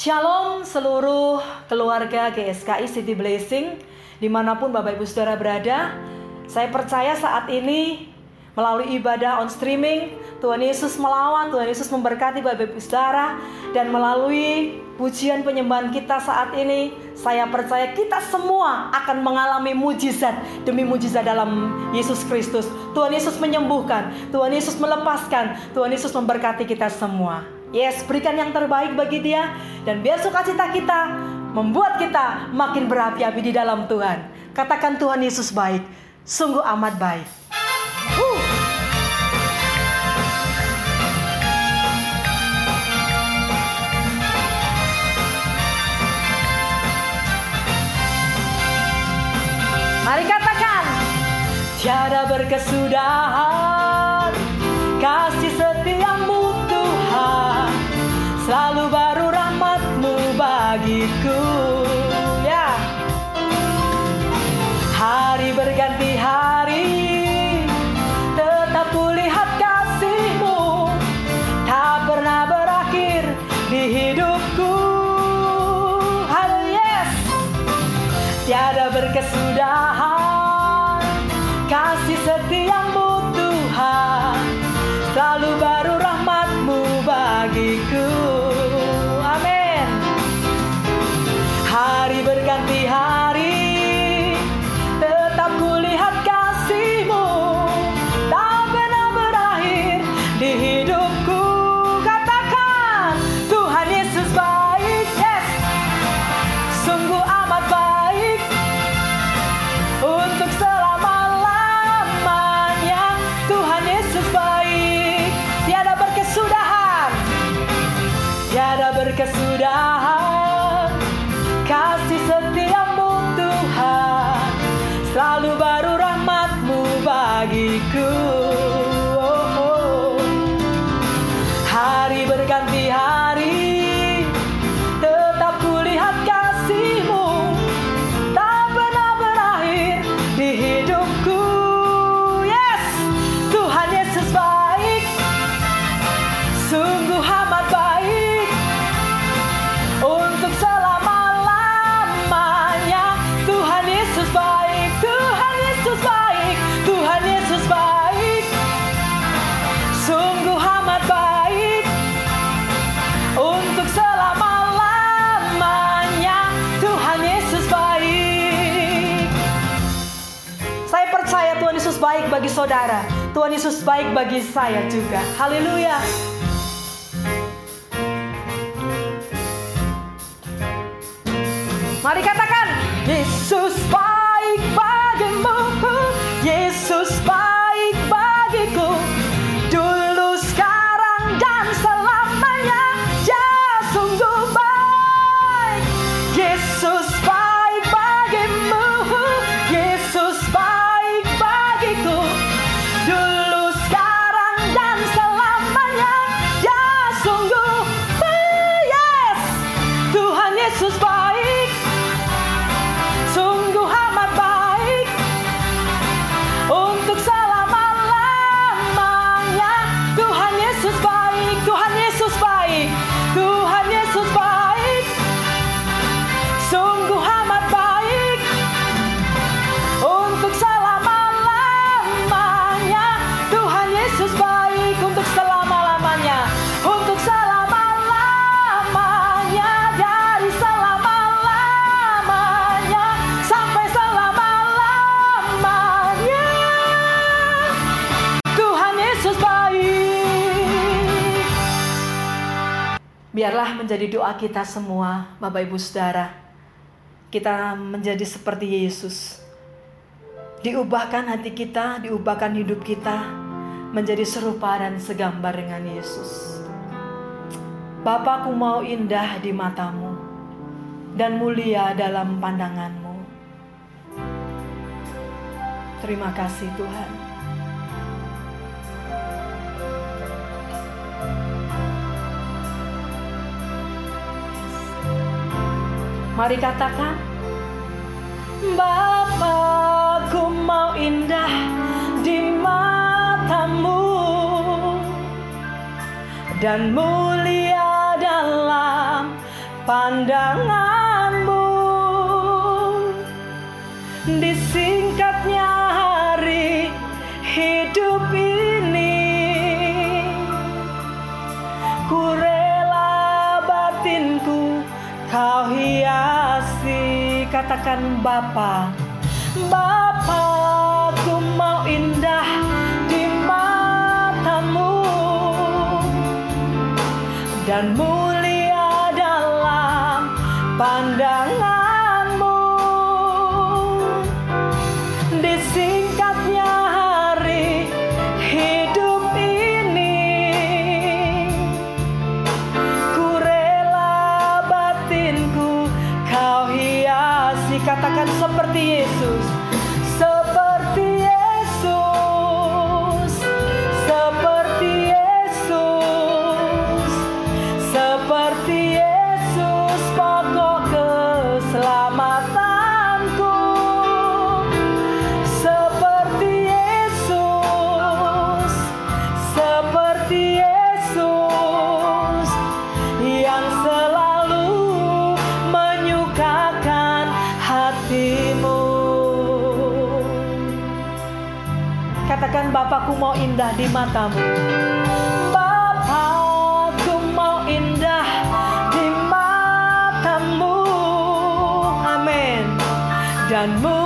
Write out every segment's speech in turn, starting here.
Shalom seluruh keluarga GSKI City Blessing Di mana pun Bapak Ibu Saudara berada. Saya percaya saat ini Melalui ibadah on streaming Tuhan Yesus melawat, Tuhan Yesus memberkati Bapak Ibu Saudara. Dan melalui pujian penyembahan kita saat ini Saya percaya kita semua akan mengalami mujizat Demi mujizat dalam Yesus Kristus. Tuhan Yesus menyembuhkan Tuhan Yesus melepaskan Tuhan Yesus memberkati kita semua. Yes, berikan yang terbaik bagi dia dan biar sukacita kita membuat kita makin berapi-api di dalam Tuhan. Katakan Tuhan Yesus baik, sungguh amat baik. Mari katakan, tiada berkesudahan saudara. Tuhan Yesus baik bagi saya juga. Haleluya. Mari katakan, Yesus baik bagimu. Yesus baik Biarlah menjadi doa kita semua Bapak Ibu Saudara. Kita menjadi seperti Yesus. Diubahkan hati kita, diubahkan hidup kita Menjadi serupa dan segambar dengan Yesus. Bapakku mau indah di matamu Dan mulia dalam pandanganmu. Terima kasih Tuhan Mari katakan Bapak mau indah di matamu Dan mulia dalam pandanganmu. Disingkatnya hari hidup ini Ku rela batinku kau hidup katakan Bapa Bapa ku mau indah. di matamu Bapa ku mau indah di matamu Amin danmu.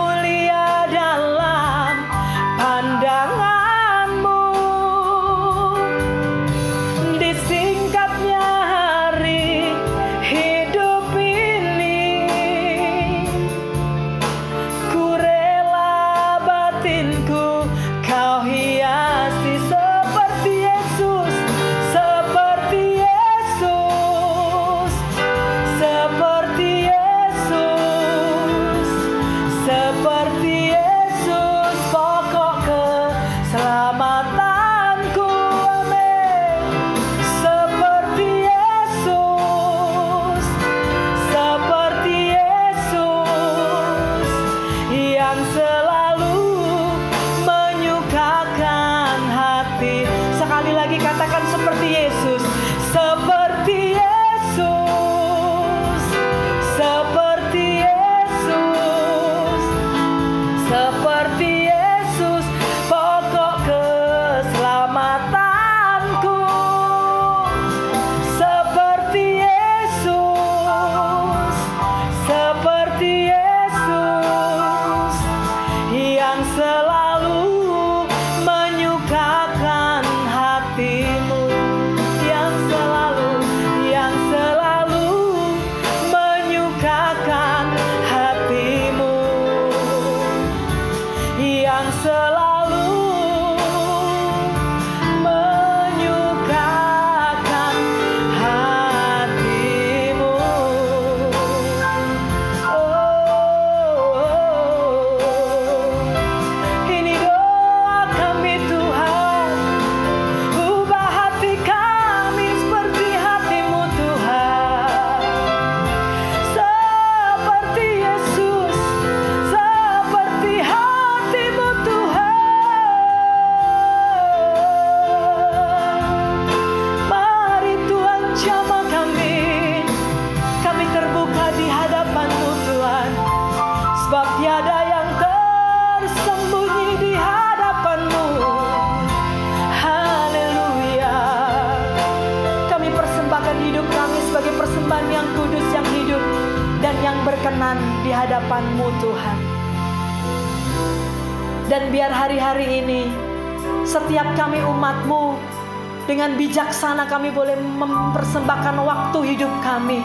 kami boleh mempersembahkan waktu hidup kami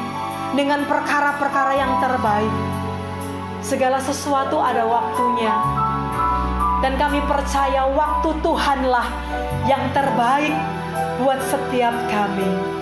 dengan perkara-perkara yang terbaik. Segala sesuatu ada waktunya. Dan kami percaya waktu Tuhanlah yang terbaik buat setiap kami.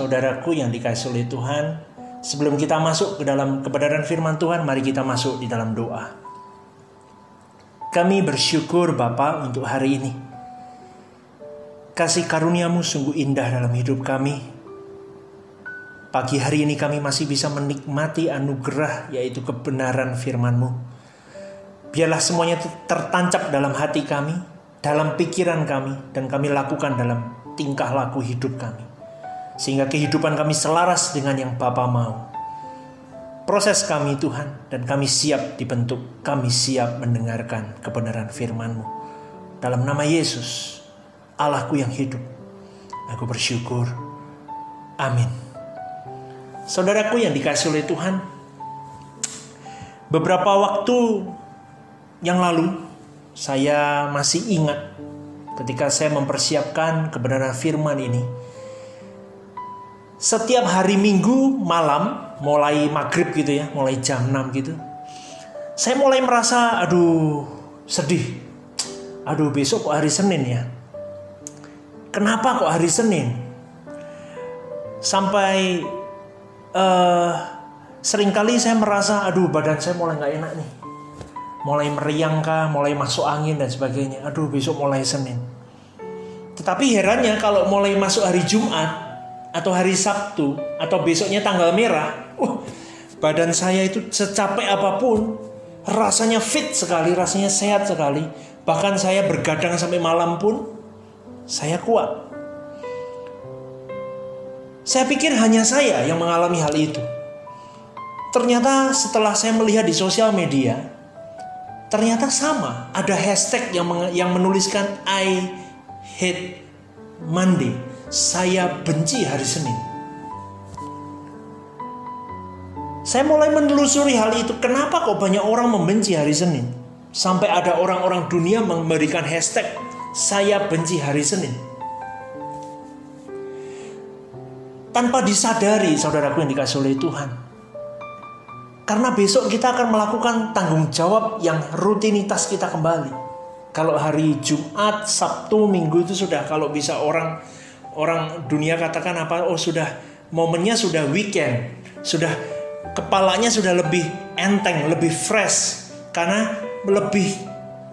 Saudaraku yang dikasih oleh Tuhan. Sebelum kita masuk ke dalam kebenaran firman Tuhan, mari kita masuk di dalam doa. Kami bersyukur Bapa untuk hari ini. Kasih karuniamu sungguh indah dalam hidup kami. Pagi hari ini kami masih bisa menikmati anugerah yaitu kebenaran firman-Mu. Biarlah semuanya tertancap dalam hati kami, dalam pikiran kami, dan kami lakukan dalam tingkah laku hidup kami sehingga kehidupan kami selaras dengan yang Bapa mau. Proses kami Tuhan dan kami siap dibentuk, kami siap mendengarkan kebenaran firman-Mu. Dalam nama Yesus, Allahku yang hidup, aku bersyukur. Amin. Saudaraku yang dikasih oleh Tuhan, Beberapa waktu yang lalu saya masih ingat ketika saya mempersiapkan kebenaran firman ini. Setiap hari Minggu malam, mulai maghrib gitu ya, mulai jam 6 gitu. Saya mulai merasa, aduh sedih. Aduh besok kok hari Senin ya. Kenapa kok hari Senin? Sampai uh, Seringkali saya merasa, aduh badan saya mulai nggak enak nih. Mulai meriang kah, mulai masuk angin dan sebagainya. Aduh besok mulai Senin. Tetapi herannya kalau mulai masuk hari Jumat atau hari Sabtu atau besoknya tanggal merah, uh, badan saya itu secapek apa pun, rasanya fit sekali, rasanya sehat sekali. Bahkan saya bergadang sampai malam pun saya kuat. Saya pikir hanya saya yang mengalami hal itu. Ternyata setelah saya melihat di sosial media, ternyata sama. Ada hashtag yang yang menuliskan I hate Monday. Saya benci hari Senin. Saya mulai menelusuri hal itu. Kenapa kok banyak orang membenci hari Senin? Sampai ada orang-orang dunia memberikan hashtag saya benci hari Senin. Tanpa disadari saudaraku yang dikasih oleh Tuhan karena besok kita akan melakukan tanggung jawab yang rutinitas kita kembali. Kalau hari Jumat, Sabtu, Minggu itu sudah kalau bisa orang orang dunia katakan apa? Oh sudah momennya sudah weekend, sudah kepalanya sudah lebih enteng, lebih fresh karena lebih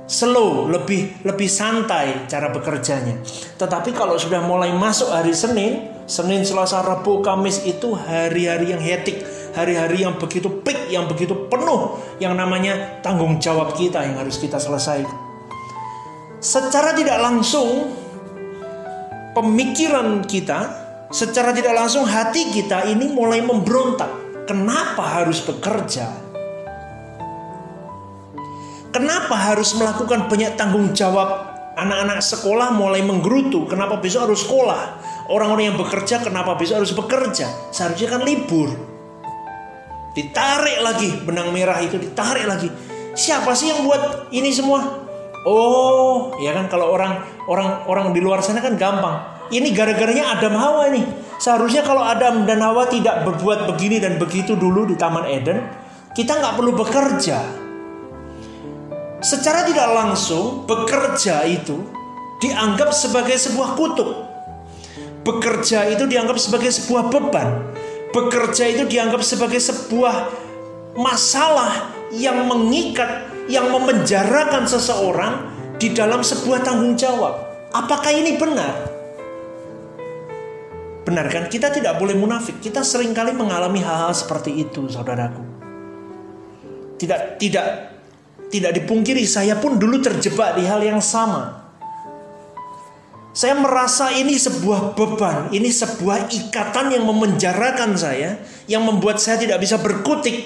slow, lebih lebih santai cara bekerjanya. Tetapi kalau sudah mulai masuk hari Senin, Senin, Selasa, Rabu, Kamis itu hari-hari yang hetik, hari-hari yang begitu peak, yang begitu penuh, yang namanya tanggung jawab kita yang harus kita selesaikan. Secara tidak langsung, pemikiran kita, secara tidak langsung hati kita ini mulai memberontak. Kenapa harus bekerja? Kenapa harus melakukan banyak tanggung jawab? Anak-anak sekolah mulai menggerutu. Kenapa besok harus sekolah? Orang-orang yang bekerja kenapa besok harus bekerja? Seharusnya kan libur. Ditarik lagi benang merah itu ditarik lagi. Siapa sih yang buat ini semua? Oh, ya kan kalau orang orang orang di luar sana kan gampang. Ini gara-garanya Adam Hawa ini. Seharusnya kalau Adam dan Hawa tidak berbuat begini dan begitu dulu di Taman Eden, kita nggak perlu bekerja. Secara tidak langsung, bekerja itu dianggap sebagai sebuah kutuk. Bekerja itu dianggap sebagai sebuah beban bekerja itu dianggap sebagai sebuah masalah yang mengikat, yang memenjarakan seseorang di dalam sebuah tanggung jawab. Apakah ini benar? Benar kan? Kita tidak boleh munafik. Kita sering kali mengalami hal-hal seperti itu, saudaraku. Tidak tidak tidak dipungkiri saya pun dulu terjebak di hal yang sama. Saya merasa ini sebuah beban, ini sebuah ikatan yang memenjarakan saya, yang membuat saya tidak bisa berkutik,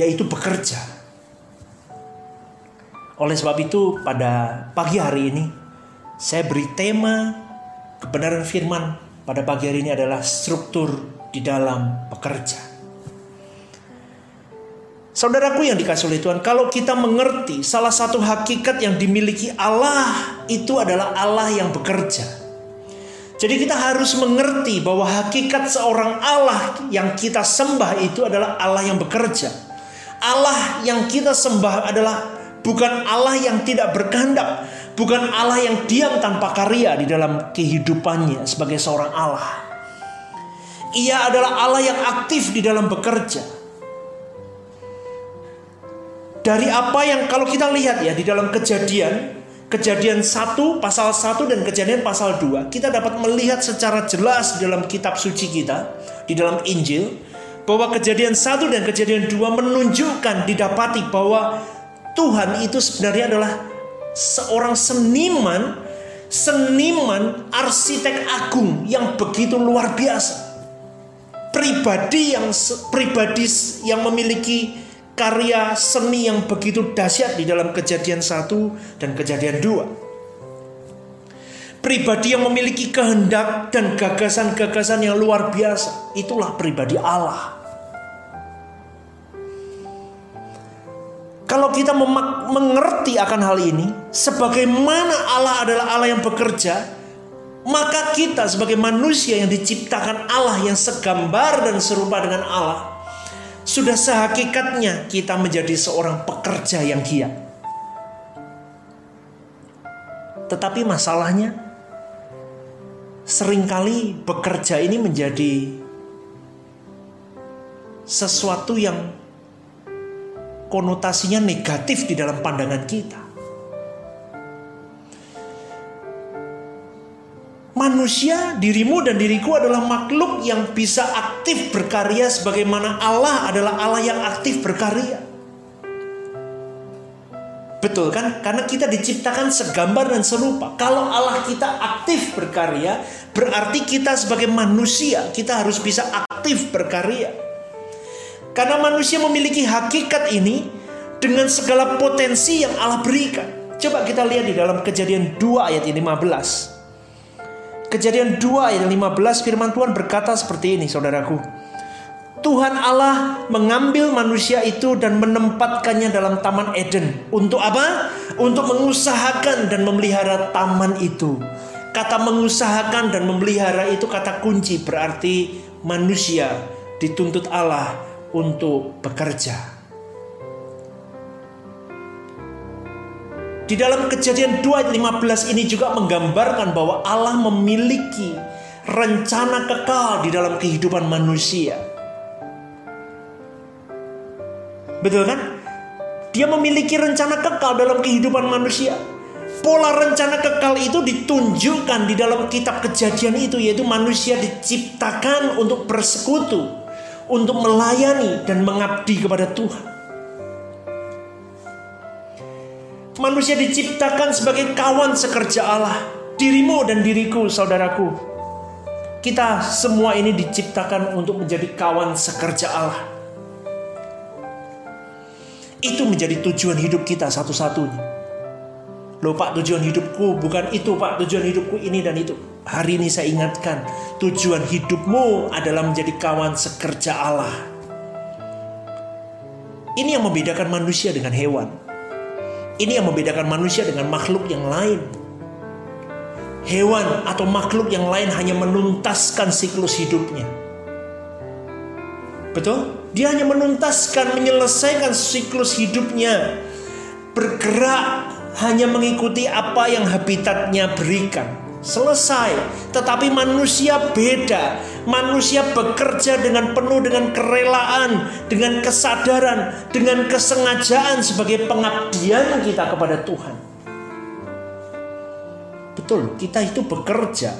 yaitu bekerja. Oleh sebab itu, pada pagi hari ini, saya beri tema kebenaran firman pada pagi hari ini adalah struktur di dalam bekerja. Saudaraku yang dikasih oleh Tuhan, kalau kita mengerti salah satu hakikat yang dimiliki Allah itu adalah Allah yang bekerja. Jadi kita harus mengerti bahwa hakikat seorang Allah yang kita sembah itu adalah Allah yang bekerja. Allah yang kita sembah adalah bukan Allah yang tidak berkehendak, bukan Allah yang diam tanpa karya di dalam kehidupannya sebagai seorang Allah. Ia adalah Allah yang aktif di dalam bekerja dari apa yang kalau kita lihat ya di dalam kejadian Kejadian 1 pasal 1 dan kejadian pasal 2 Kita dapat melihat secara jelas di dalam kitab suci kita Di dalam Injil Bahwa kejadian 1 dan kejadian 2 menunjukkan didapati bahwa Tuhan itu sebenarnya adalah seorang seniman Seniman arsitek agung yang begitu luar biasa Pribadi yang pribadi yang memiliki karya seni yang begitu dahsyat di dalam kejadian satu dan kejadian dua. Pribadi yang memiliki kehendak dan gagasan-gagasan yang luar biasa. Itulah pribadi Allah. Kalau kita mengerti akan hal ini, sebagaimana Allah adalah Allah yang bekerja, maka kita sebagai manusia yang diciptakan Allah yang segambar dan serupa dengan Allah, sudah sehakikatnya kita menjadi seorang pekerja yang giat. Tetapi masalahnya, sering kali bekerja ini menjadi sesuatu yang konotasinya negatif di dalam pandangan kita. Manusia, dirimu dan diriku adalah makhluk yang bisa aktif berkarya sebagaimana Allah adalah Allah yang aktif berkarya. Betul kan? Karena kita diciptakan segambar dan serupa. Kalau Allah kita aktif berkarya, berarti kita sebagai manusia, kita harus bisa aktif berkarya. Karena manusia memiliki hakikat ini dengan segala potensi yang Allah berikan. Coba kita lihat di dalam kejadian 2 ayat 15. Kejadian 2 ayat 15 firman Tuhan berkata seperti ini saudaraku. Tuhan Allah mengambil manusia itu dan menempatkannya dalam taman Eden. Untuk apa? Untuk mengusahakan dan memelihara taman itu. Kata mengusahakan dan memelihara itu kata kunci berarti manusia dituntut Allah untuk bekerja. Di dalam kejadian 2 ayat 15 ini juga menggambarkan bahwa Allah memiliki rencana kekal di dalam kehidupan manusia. Betul kan? Dia memiliki rencana kekal dalam kehidupan manusia. Pola rencana kekal itu ditunjukkan di dalam kitab kejadian itu yaitu manusia diciptakan untuk bersekutu, untuk melayani dan mengabdi kepada Tuhan. Manusia diciptakan sebagai kawan sekerja Allah. Dirimu dan diriku, saudaraku. Kita semua ini diciptakan untuk menjadi kawan sekerja Allah. Itu menjadi tujuan hidup kita satu-satunya. Loh pak tujuan hidupku bukan itu pak tujuan hidupku ini dan itu. Hari ini saya ingatkan tujuan hidupmu adalah menjadi kawan sekerja Allah. Ini yang membedakan manusia dengan hewan. Ini yang membedakan manusia dengan makhluk yang lain. Hewan atau makhluk yang lain hanya menuntaskan siklus hidupnya. Betul? Dia hanya menuntaskan, menyelesaikan siklus hidupnya. Bergerak hanya mengikuti apa yang habitatnya berikan. Selesai. Tetapi manusia beda. Manusia bekerja dengan penuh dengan kerelaan, dengan kesadaran, dengan kesengajaan sebagai pengabdian kita kepada Tuhan. Betul, kita itu bekerja.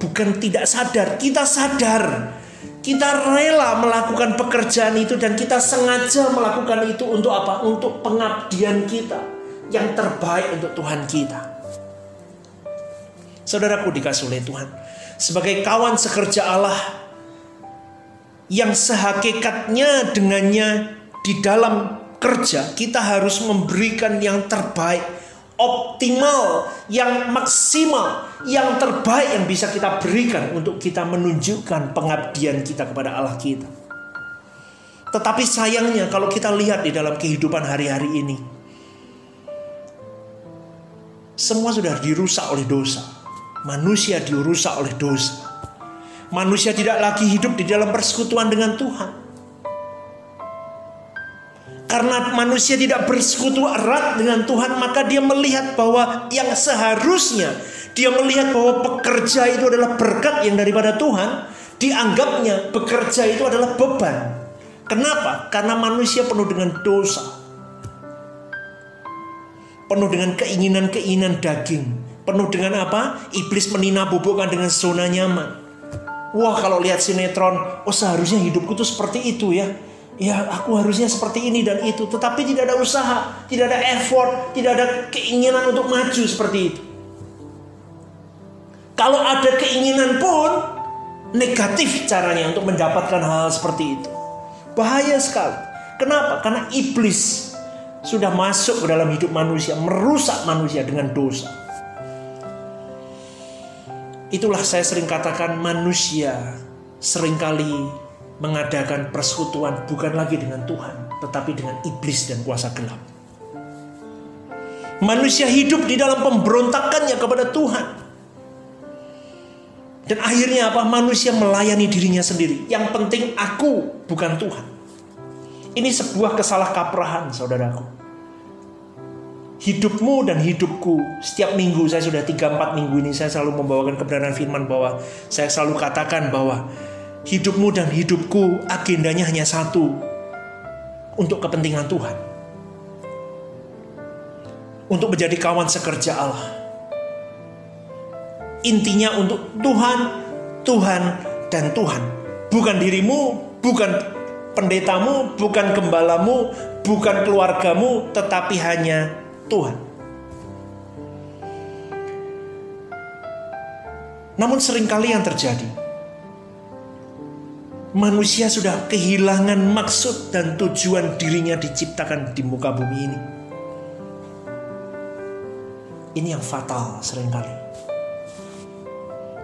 Bukan tidak sadar, kita sadar. Kita rela melakukan pekerjaan itu dan kita sengaja melakukan itu untuk apa? Untuk pengabdian kita yang terbaik untuk Tuhan kita. Saudaraku dikasih oleh Tuhan. Sebagai kawan sekerja Allah yang sehakikatnya dengannya di dalam kerja kita harus memberikan yang terbaik, optimal, yang maksimal, yang terbaik yang bisa kita berikan untuk kita menunjukkan pengabdian kita kepada Allah kita. Tetapi sayangnya kalau kita lihat di dalam kehidupan hari-hari ini semua sudah dirusak oleh dosa manusia dirusak oleh dosa. Manusia tidak lagi hidup di dalam persekutuan dengan Tuhan. Karena manusia tidak bersekutu erat dengan Tuhan, maka dia melihat bahwa yang seharusnya dia melihat bahwa pekerja itu adalah berkat yang daripada Tuhan, dianggapnya bekerja itu adalah beban. Kenapa? Karena manusia penuh dengan dosa. Penuh dengan keinginan-keinginan daging Penuh dengan apa? Iblis menina bubukkan dengan zona nyaman. Wah kalau lihat sinetron, oh seharusnya hidupku tuh seperti itu ya. Ya aku harusnya seperti ini dan itu. Tetapi tidak ada usaha, tidak ada effort, tidak ada keinginan untuk maju seperti itu. Kalau ada keinginan pun negatif caranya untuk mendapatkan hal, -hal seperti itu. Bahaya sekali. Kenapa? Karena iblis sudah masuk ke dalam hidup manusia, merusak manusia dengan dosa. Itulah saya sering katakan manusia sering kali mengadakan persekutuan bukan lagi dengan Tuhan, tetapi dengan iblis dan kuasa gelap. Manusia hidup di dalam pemberontakannya kepada Tuhan. Dan akhirnya apa? Manusia melayani dirinya sendiri. Yang penting aku bukan Tuhan. Ini sebuah kesalahkaprahan saudaraku. Hidupmu dan hidupku Setiap minggu saya sudah 3-4 minggu ini Saya selalu membawakan kebenaran firman bahwa Saya selalu katakan bahwa Hidupmu dan hidupku agendanya hanya satu Untuk kepentingan Tuhan. Untuk menjadi kawan sekerja Allah. Intinya untuk Tuhan, Tuhan, dan Tuhan. Bukan dirimu, bukan pendetamu, bukan gembalamu, bukan keluargamu, tetapi hanya Tuhan. Namun sering kali yang terjadi, manusia sudah kehilangan maksud dan tujuan dirinya diciptakan di muka bumi ini. Ini yang fatal sering kali.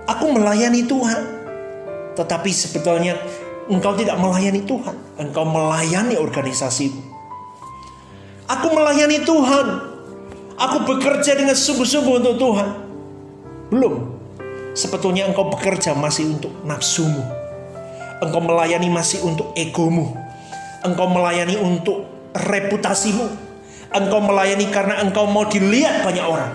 Aku melayani Tuhan, tetapi sebetulnya engkau tidak melayani Tuhan, engkau melayani organisasimu. Aku melayani Tuhan, Aku bekerja dengan sungguh-sungguh untuk Tuhan. Belum. Sebetulnya engkau bekerja masih untuk nafsumu. Engkau melayani masih untuk egomu. Engkau melayani untuk reputasimu. Engkau melayani karena engkau mau dilihat banyak orang.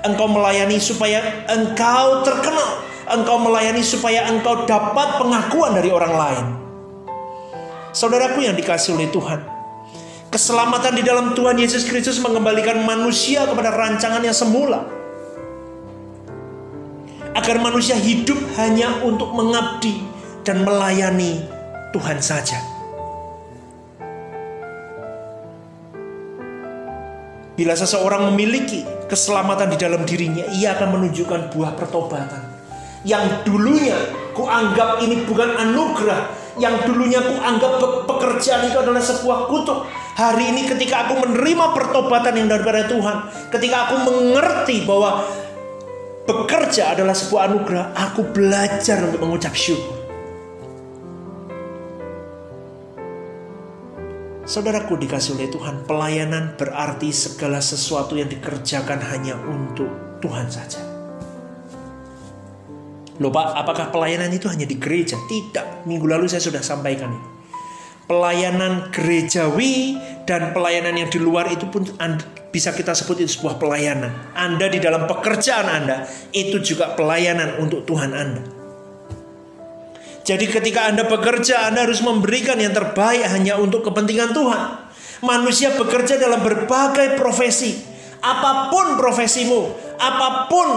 Engkau melayani supaya engkau terkenal. Engkau melayani supaya engkau dapat pengakuan dari orang lain. Saudaraku yang dikasih oleh Tuhan, Keselamatan di dalam Tuhan Yesus Kristus mengembalikan manusia kepada rancangan yang semula. Agar manusia hidup hanya untuk mengabdi dan melayani Tuhan saja. Bila seseorang memiliki keselamatan di dalam dirinya, ia akan menunjukkan buah pertobatan. Yang dulunya kuanggap ini bukan anugerah, yang dulunya kuanggap pekerjaan itu adalah sebuah kutuk, Hari ini ketika aku menerima pertobatan yang daripada Tuhan, ketika aku mengerti bahwa bekerja adalah sebuah anugerah, aku belajar untuk mengucap syukur. Saudaraku dikasih oleh Tuhan, pelayanan berarti segala sesuatu yang dikerjakan hanya untuk Tuhan saja. Loh Pak, apakah pelayanan itu hanya di gereja? Tidak, minggu lalu saya sudah sampaikan itu pelayanan gerejawi dan pelayanan yang di luar itu pun bisa kita sebut itu sebuah pelayanan. Anda di dalam pekerjaan Anda itu juga pelayanan untuk Tuhan Anda. Jadi ketika Anda bekerja, Anda harus memberikan yang terbaik hanya untuk kepentingan Tuhan. Manusia bekerja dalam berbagai profesi. Apa pun profesimu, apa pun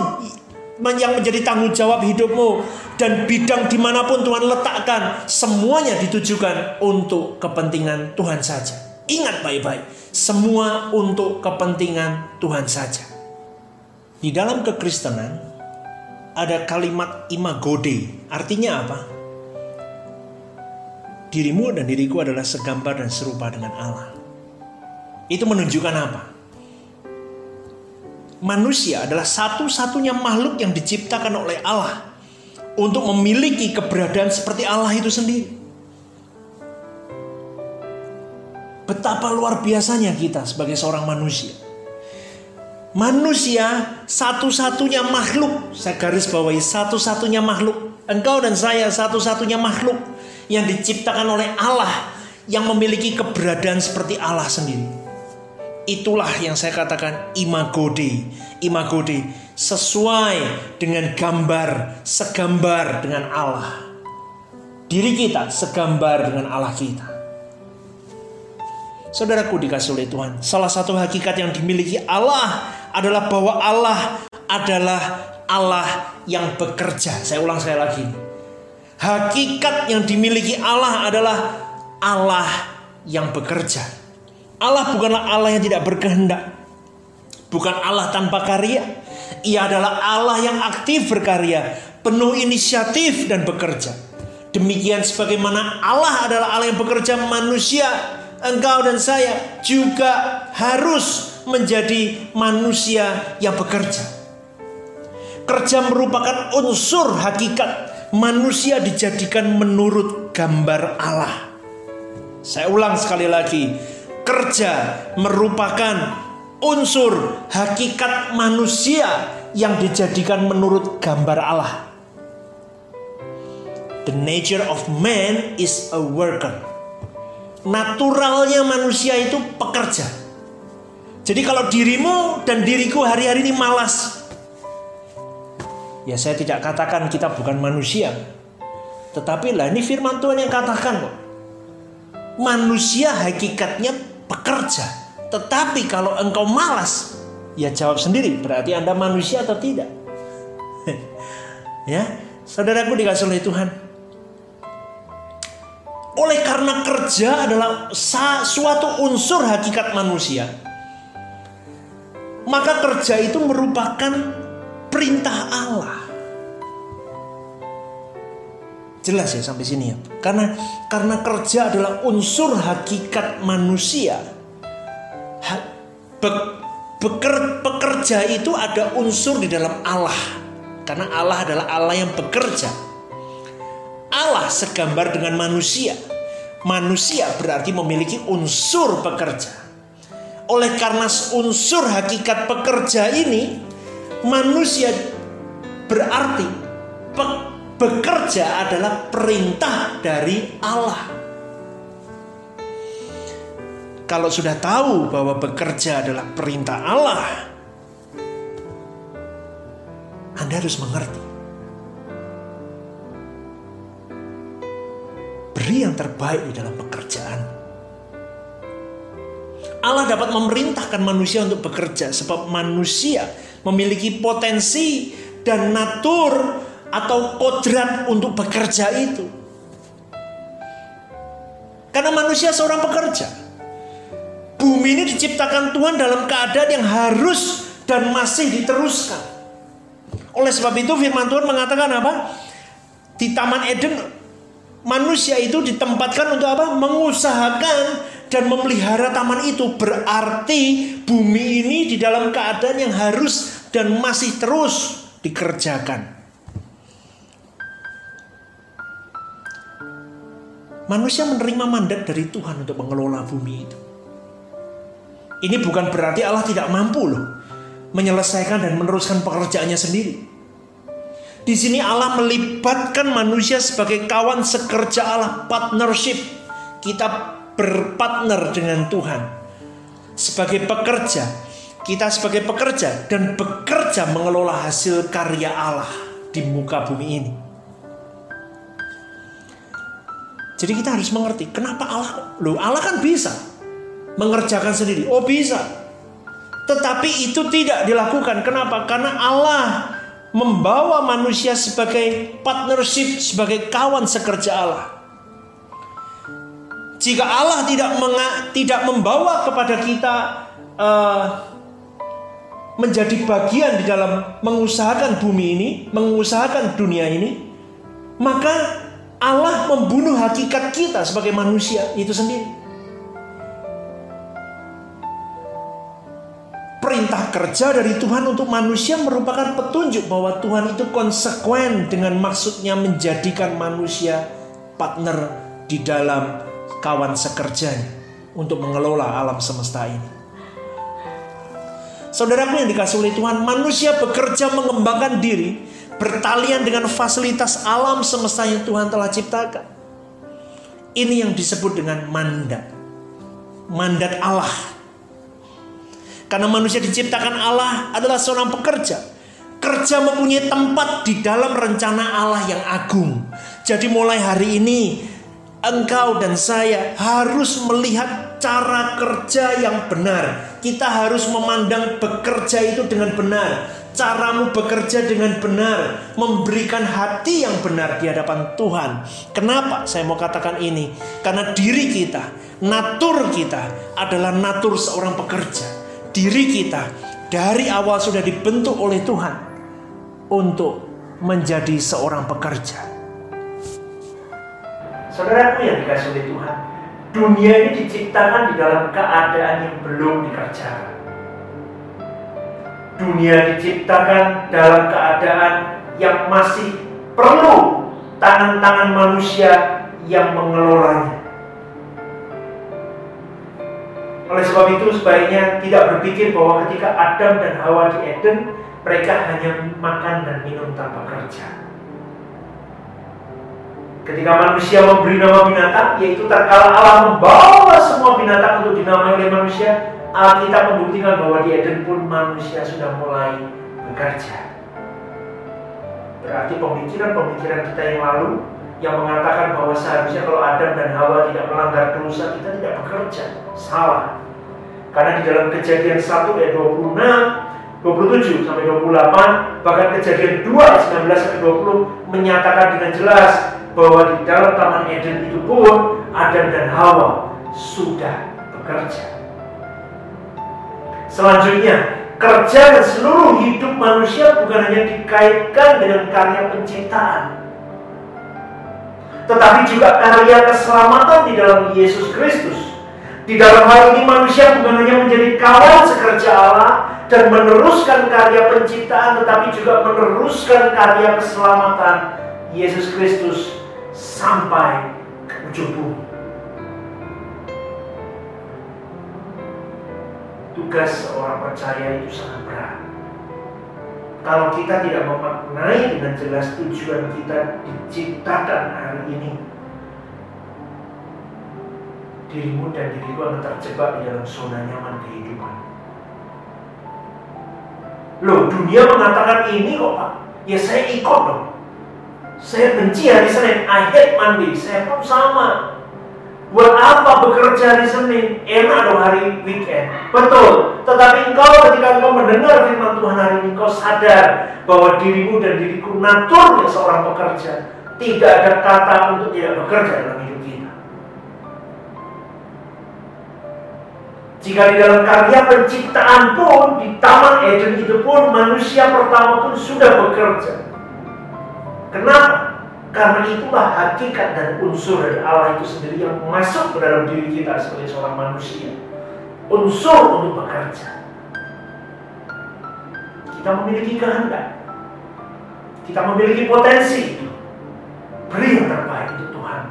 yang menjadi tanggung jawab hidupmu dan bidang di mana pun Tuhan letakkan semuanya ditujukan untuk kepentingan Tuhan saja. Ingat baik-baik semua untuk kepentingan Tuhan saja. Di dalam kekristenan ada kalimat imagode. Artinya apa? Dirimu dan diriku adalah segambar dan serupa dengan Allah. Itu menunjukkan apa manusia adalah satu-satunya makhluk yang diciptakan oleh Allah untuk memiliki keberadaan seperti Allah itu sendiri. Betapa luar biasanya kita sebagai seorang manusia. Manusia satu-satunya makhluk, saya garis bawahi satu-satunya makhluk. Engkau dan saya satu-satunya makhluk yang diciptakan oleh Allah yang memiliki keberadaan seperti Allah sendiri. Itulah yang saya katakan imagode. Imagode sesuai dengan gambar, segambar dengan Allah. Diri kita segambar dengan Allah kita. Saudaraku dikasih oleh Tuhan, salah satu hakikat yang dimiliki Allah adalah bahwa Allah adalah Allah yang bekerja. Saya ulang sekali lagi. Hakikat yang dimiliki Allah adalah Allah yang bekerja. Allah bukanlah Allah yang tidak berkehendak. Bukan Allah tanpa karya. Ia adalah Allah yang aktif berkarya, penuh inisiatif dan bekerja. Demikian sebagaimana Allah adalah Allah yang bekerja manusia, engkau dan saya juga harus menjadi manusia yang bekerja. Kerja merupakan unsur hakikat manusia dijadikan menurut gambar Allah. Saya ulang sekali lagi, kerja merupakan unsur hakikat manusia yang dijadikan menurut gambar Allah. The nature of man is a worker. Naturalnya manusia itu pekerja. Jadi kalau dirimu dan diriku hari-hari ini malas, ya saya tidak katakan kita bukan manusia. Tetapi lah ini firman Tuhan yang katakan kok. Manusia hakikatnya pekerja. Tetapi kalau engkau malas, ya jawab sendiri. Berarti Anda manusia atau tidak? ya, saudaraku dikasih oleh Tuhan. Oleh karena kerja adalah suatu unsur hakikat manusia, maka kerja itu merupakan perintah Allah. Jelas ya sampai sini ya. Karena karena kerja adalah unsur hakikat manusia. Ha, be, beker, pekerja itu ada unsur di dalam Allah. Karena Allah adalah Allah yang bekerja. Allah segambar dengan manusia. Manusia berarti memiliki unsur pekerja. Oleh karena unsur hakikat pekerja ini, manusia berarti pe bekerja adalah perintah dari Allah. Kalau sudah tahu bahwa bekerja adalah perintah Allah, Anda harus mengerti beri yang terbaik di dalam pekerjaan. Allah dapat memerintahkan manusia untuk bekerja sebab manusia memiliki potensi dan natur atau kodrat untuk bekerja itu. Karena manusia seorang pekerja. Bumi ini diciptakan Tuhan dalam keadaan yang harus dan masih diteruskan. Oleh sebab itu firman Tuhan mengatakan apa? Di Taman Eden manusia itu ditempatkan untuk apa? Mengusahakan dan memelihara taman itu. Berarti bumi ini di dalam keadaan yang harus dan masih terus dikerjakan. Manusia menerima mandat dari Tuhan untuk mengelola bumi itu. Ini bukan berarti Allah tidak mampu loh menyelesaikan dan meneruskan pekerjaannya sendiri. Di sini Allah melibatkan manusia sebagai kawan sekerja Allah, partnership. Kita berpartner dengan Tuhan. Sebagai pekerja, kita sebagai pekerja dan bekerja mengelola hasil karya Allah di muka bumi ini. Jadi kita harus mengerti kenapa Allah, loh Allah kan bisa mengerjakan sendiri. Oh bisa. Tetapi itu tidak dilakukan. Kenapa? Karena Allah membawa manusia sebagai partnership, sebagai kawan sekerja Allah. Jika Allah tidak menga, tidak membawa kepada kita uh, menjadi bagian di dalam mengusahakan bumi ini, mengusahakan dunia ini, maka Allah membunuh hakikat kita sebagai manusia itu sendiri. perintah kerja dari Tuhan untuk manusia merupakan petunjuk bahwa Tuhan itu konsekuen dengan maksudnya menjadikan manusia partner di dalam kawan sekerjanya untuk mengelola alam semesta ini. Saudaraku yang dikasih oleh Tuhan, manusia bekerja mengembangkan diri bertalian dengan fasilitas alam semesta yang Tuhan telah ciptakan. Ini yang disebut dengan mandat. Mandat Allah karena manusia diciptakan Allah adalah seorang pekerja. Kerja mempunyai tempat di dalam rencana Allah yang agung. Jadi mulai hari ini engkau dan saya harus melihat cara kerja yang benar. Kita harus memandang bekerja itu dengan benar. Caramu bekerja dengan benar, memberikan hati yang benar di hadapan Tuhan. Kenapa saya mau katakan ini? Karena diri kita, natur kita adalah natur seorang pekerja diri kita dari awal sudah dibentuk oleh Tuhan untuk menjadi seorang pekerja. Saudaraku yang dikasih oleh Tuhan, dunia ini diciptakan di dalam keadaan yang belum dikerjakan. Dunia diciptakan dalam keadaan yang masih perlu tangan-tangan manusia yang mengelolanya. Oleh sebab itu sebaiknya tidak berpikir bahwa ketika Adam dan Hawa di Eden mereka hanya makan dan minum tanpa kerja. Ketika manusia memberi nama binatang, yaitu terkala Allah membawa semua binatang untuk dinamai oleh manusia, Alkitab membuktikan bahwa di Eden pun manusia sudah mulai bekerja. Berarti pemikiran-pemikiran kita yang lalu yang mengatakan bahwa seharusnya kalau Adam dan Hawa tidak melanggar dosa, kita tidak bekerja. Salah. Karena di dalam kejadian 1 ayat 26, 27 sampai 28, bahkan kejadian 2 ayat 19 sampai 20 menyatakan dengan jelas bahwa di dalam Taman Eden itu pun Adam dan Hawa sudah bekerja. Selanjutnya, kerja dan seluruh hidup manusia bukan hanya dikaitkan dengan karya penciptaan, tetapi juga karya keselamatan di dalam Yesus Kristus. Di dalam hal ini manusia bukan hanya menjadi kawan sekerja Allah dan meneruskan karya penciptaan, tetapi juga meneruskan karya keselamatan Yesus Kristus sampai ke ujung bumi. Tugas seorang percaya itu sangat berat. Kalau kita tidak memaknai dengan jelas tujuan kita diciptakan hari ini, dirimu dan diriku akan terjebak di dalam zona nyaman kehidupan. Loh, dunia mengatakan ini kok Pak. Ya saya ikut dong. Saya benci hari Senin, I hate Monday. Saya pun sama. Buat apa bekerja hari Senin? Enak dong hari weekend. Betul. Tetapi engkau ketika engkau mendengar firman Tuhan hari ini, engkau sadar bahwa dirimu dan diriku naturnya seorang pekerja. Tidak ada kata untuk tidak bekerja dalam hidup kita. Jika di dalam karya penciptaan pun, di Taman Eden itu pun, manusia pertama pun sudah bekerja. Kenapa? Karena itulah hakikat dan unsur dari Allah itu sendiri yang masuk ke dalam diri kita sebagai seorang manusia. Unsur untuk bekerja. Kita memiliki kehendak. Kita memiliki potensi. Beri yang terbaik untuk Tuhan.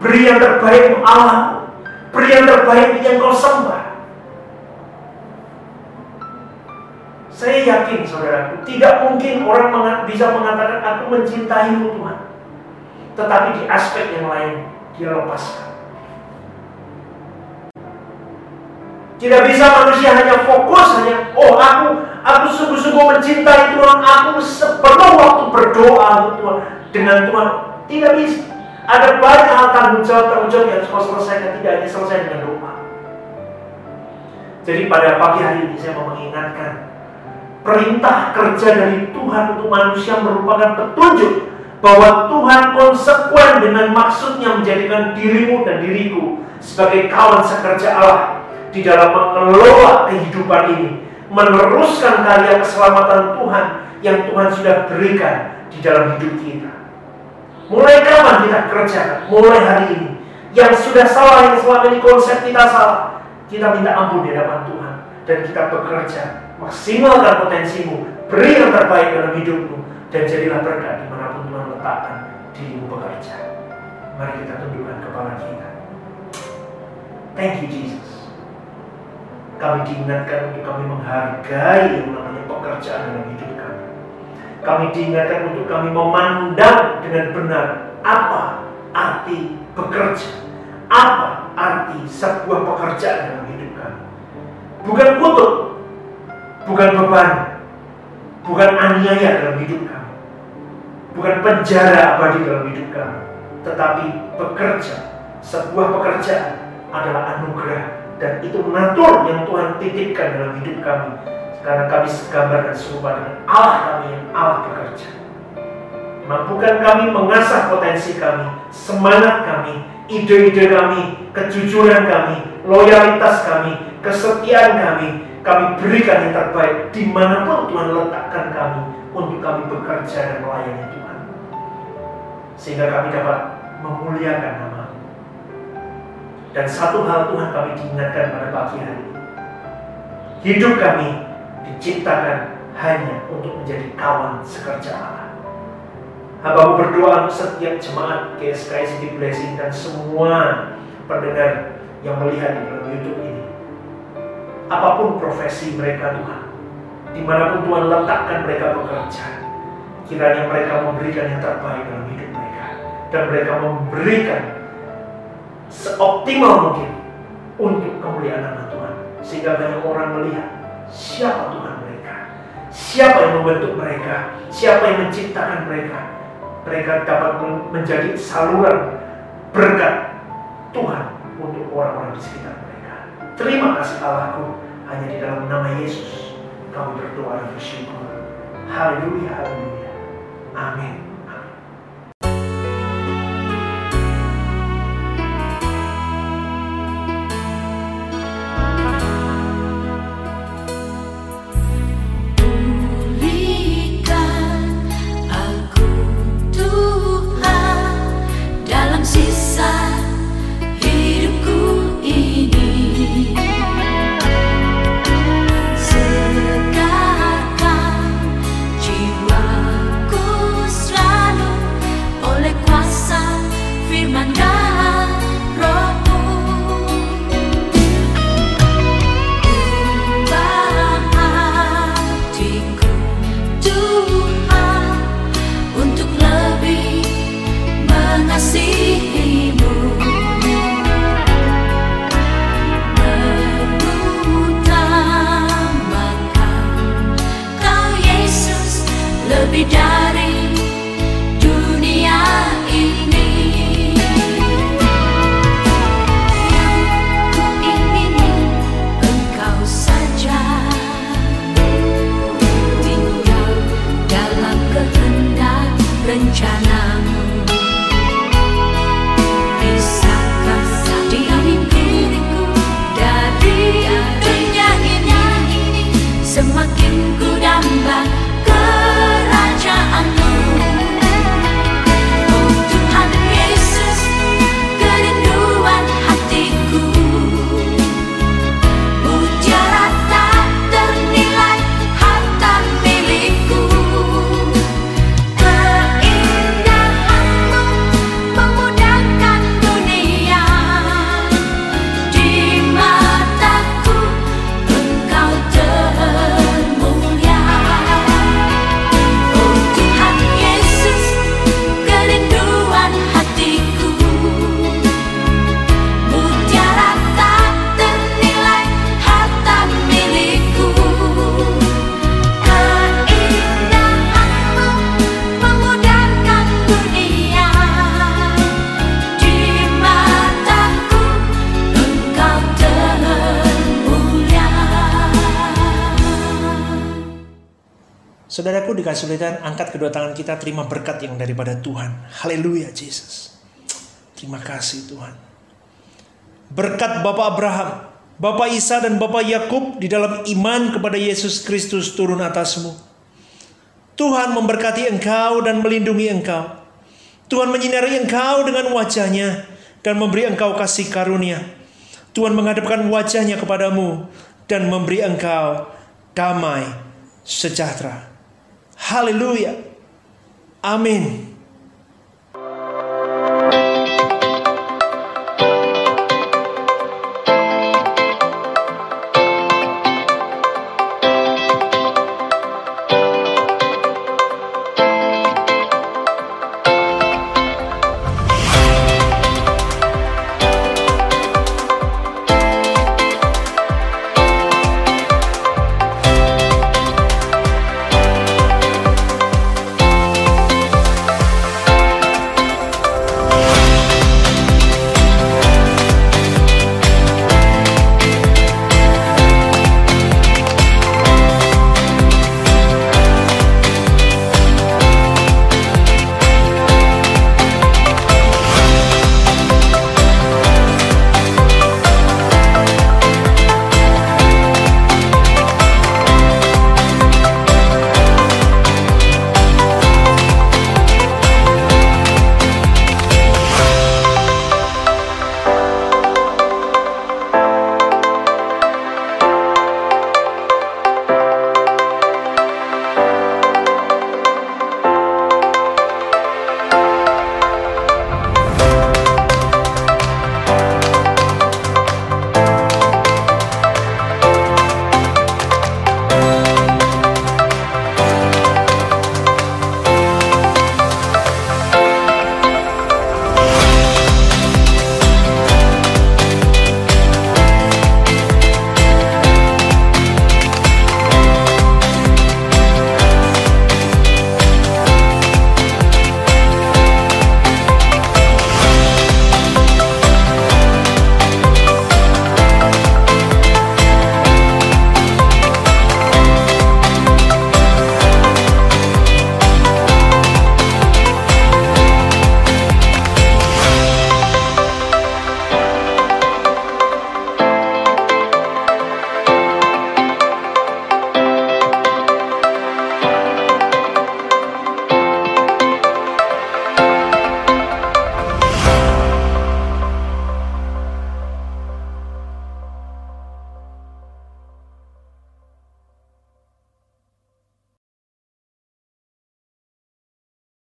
Beri yang terbaik untuk Allah. Beri yang terbaik yang kau sembah. Saya yakin saudaraku, tidak mungkin orang bisa mengatakan aku mencintaimu Tuhan. Tetapi di aspek yang lain dia lepaskan. Tidak bisa manusia hanya fokus hanya oh aku aku sungguh-sungguh mencintai Tuhan, aku sepenuh waktu berdoa untuk Tuhan dengan Tuhan. Tidak bisa. Ada banyak hal tanggung jawab tanggung jawab yang harus kau selesaikan tidak hanya selesai dengan doa. Jadi pada pagi hari ini saya mau mengingatkan Perintah kerja dari Tuhan untuk manusia merupakan petunjuk bahwa Tuhan konsekuen dengan maksudnya menjadikan dirimu dan diriku sebagai kawan sekerja Allah di dalam mengelola kehidupan ini, meneruskan karya keselamatan Tuhan yang Tuhan sudah berikan di dalam hidup kita. Mulai kapan kita kerjakan? Mulai hari ini. Yang sudah salah, yang selama ini konsep kita salah, kita minta ampun di hadapan Tuhan dan kita bekerja maksimalkan potensimu, beri yang terbaik dalam hidupmu, dan jadilah berkat di mana pun Tuhan letakkan dirimu bekerja. Mari kita tundukkan kepala kita. Thank you Jesus. Kami diingatkan untuk kami menghargai yang namanya pekerjaan dalam hidup kami. Kami diingatkan untuk kami memandang dengan benar apa arti bekerja. Apa arti sebuah pekerjaan dalam hidup kami. Bukan kutuk, bukan beban, bukan aniaya dalam hidup kamu, bukan penjara abadi dalam hidup kamu, tetapi bekerja. Sebuah pekerjaan adalah anugerah dan itu natur yang Tuhan titipkan dalam hidup kami karena kami segambar dan serupa dengan Allah kami yang Allah bekerja. Mampukan kami mengasah potensi kami, semangat kami, ide-ide kami, kejujuran kami, loyalitas kami, kesetiaan kami, kami berikan yang terbaik di mana pun Tuhan letakkan kami untuk kami bekerja dan melayani Tuhan. Sehingga kami dapat memuliakan nama Dan satu hal Tuhan kami diingatkan pada pagi hari ini. Hidup kami diciptakan hanya untuk menjadi kawan sekerja Allah. Hambamu berdoa untuk setiap jemaat GSKI City Blessing dan semua pendengar yang melihat di dalam YouTube ini. Apa pun profesi mereka Tuhan, di mana pun Tuhan letakkan mereka bekerja, kiranya mereka memberikan yang terbaik dalam hidup mereka. Dan mereka memberikan seoptimal mungkin untuk kemuliaan nama Tuhan. Sehingga banyak orang melihat siapa Tuhan mereka. Siapa yang membentuk mereka. Siapa yang menciptakan mereka. Mereka dapat menjadi saluran berkat Tuhan untuk orang-orang di sekitar mereka. Terima kasih Allahku. Hanya di dalam nama Yesus kami berdoa dan bersyukur. Haleluya, haleluya. Amin. Saudaraku di kesulitan, angkat kedua tangan kita terima berkat yang daripada Tuhan. Haleluya Yesus. Terima kasih Tuhan. Berkat Bapak Abraham, Bapak Isa dan Bapak Yakub di dalam iman kepada Yesus Kristus turun atasmu. Tuhan memberkati engkau dan melindungi engkau. Tuhan menyinari engkau dengan wajahnya dan memberi engkau kasih karunia. Tuhan menghadapkan wajahnya kepadamu dan memberi engkau damai sejahtera. Haleluya. Amin.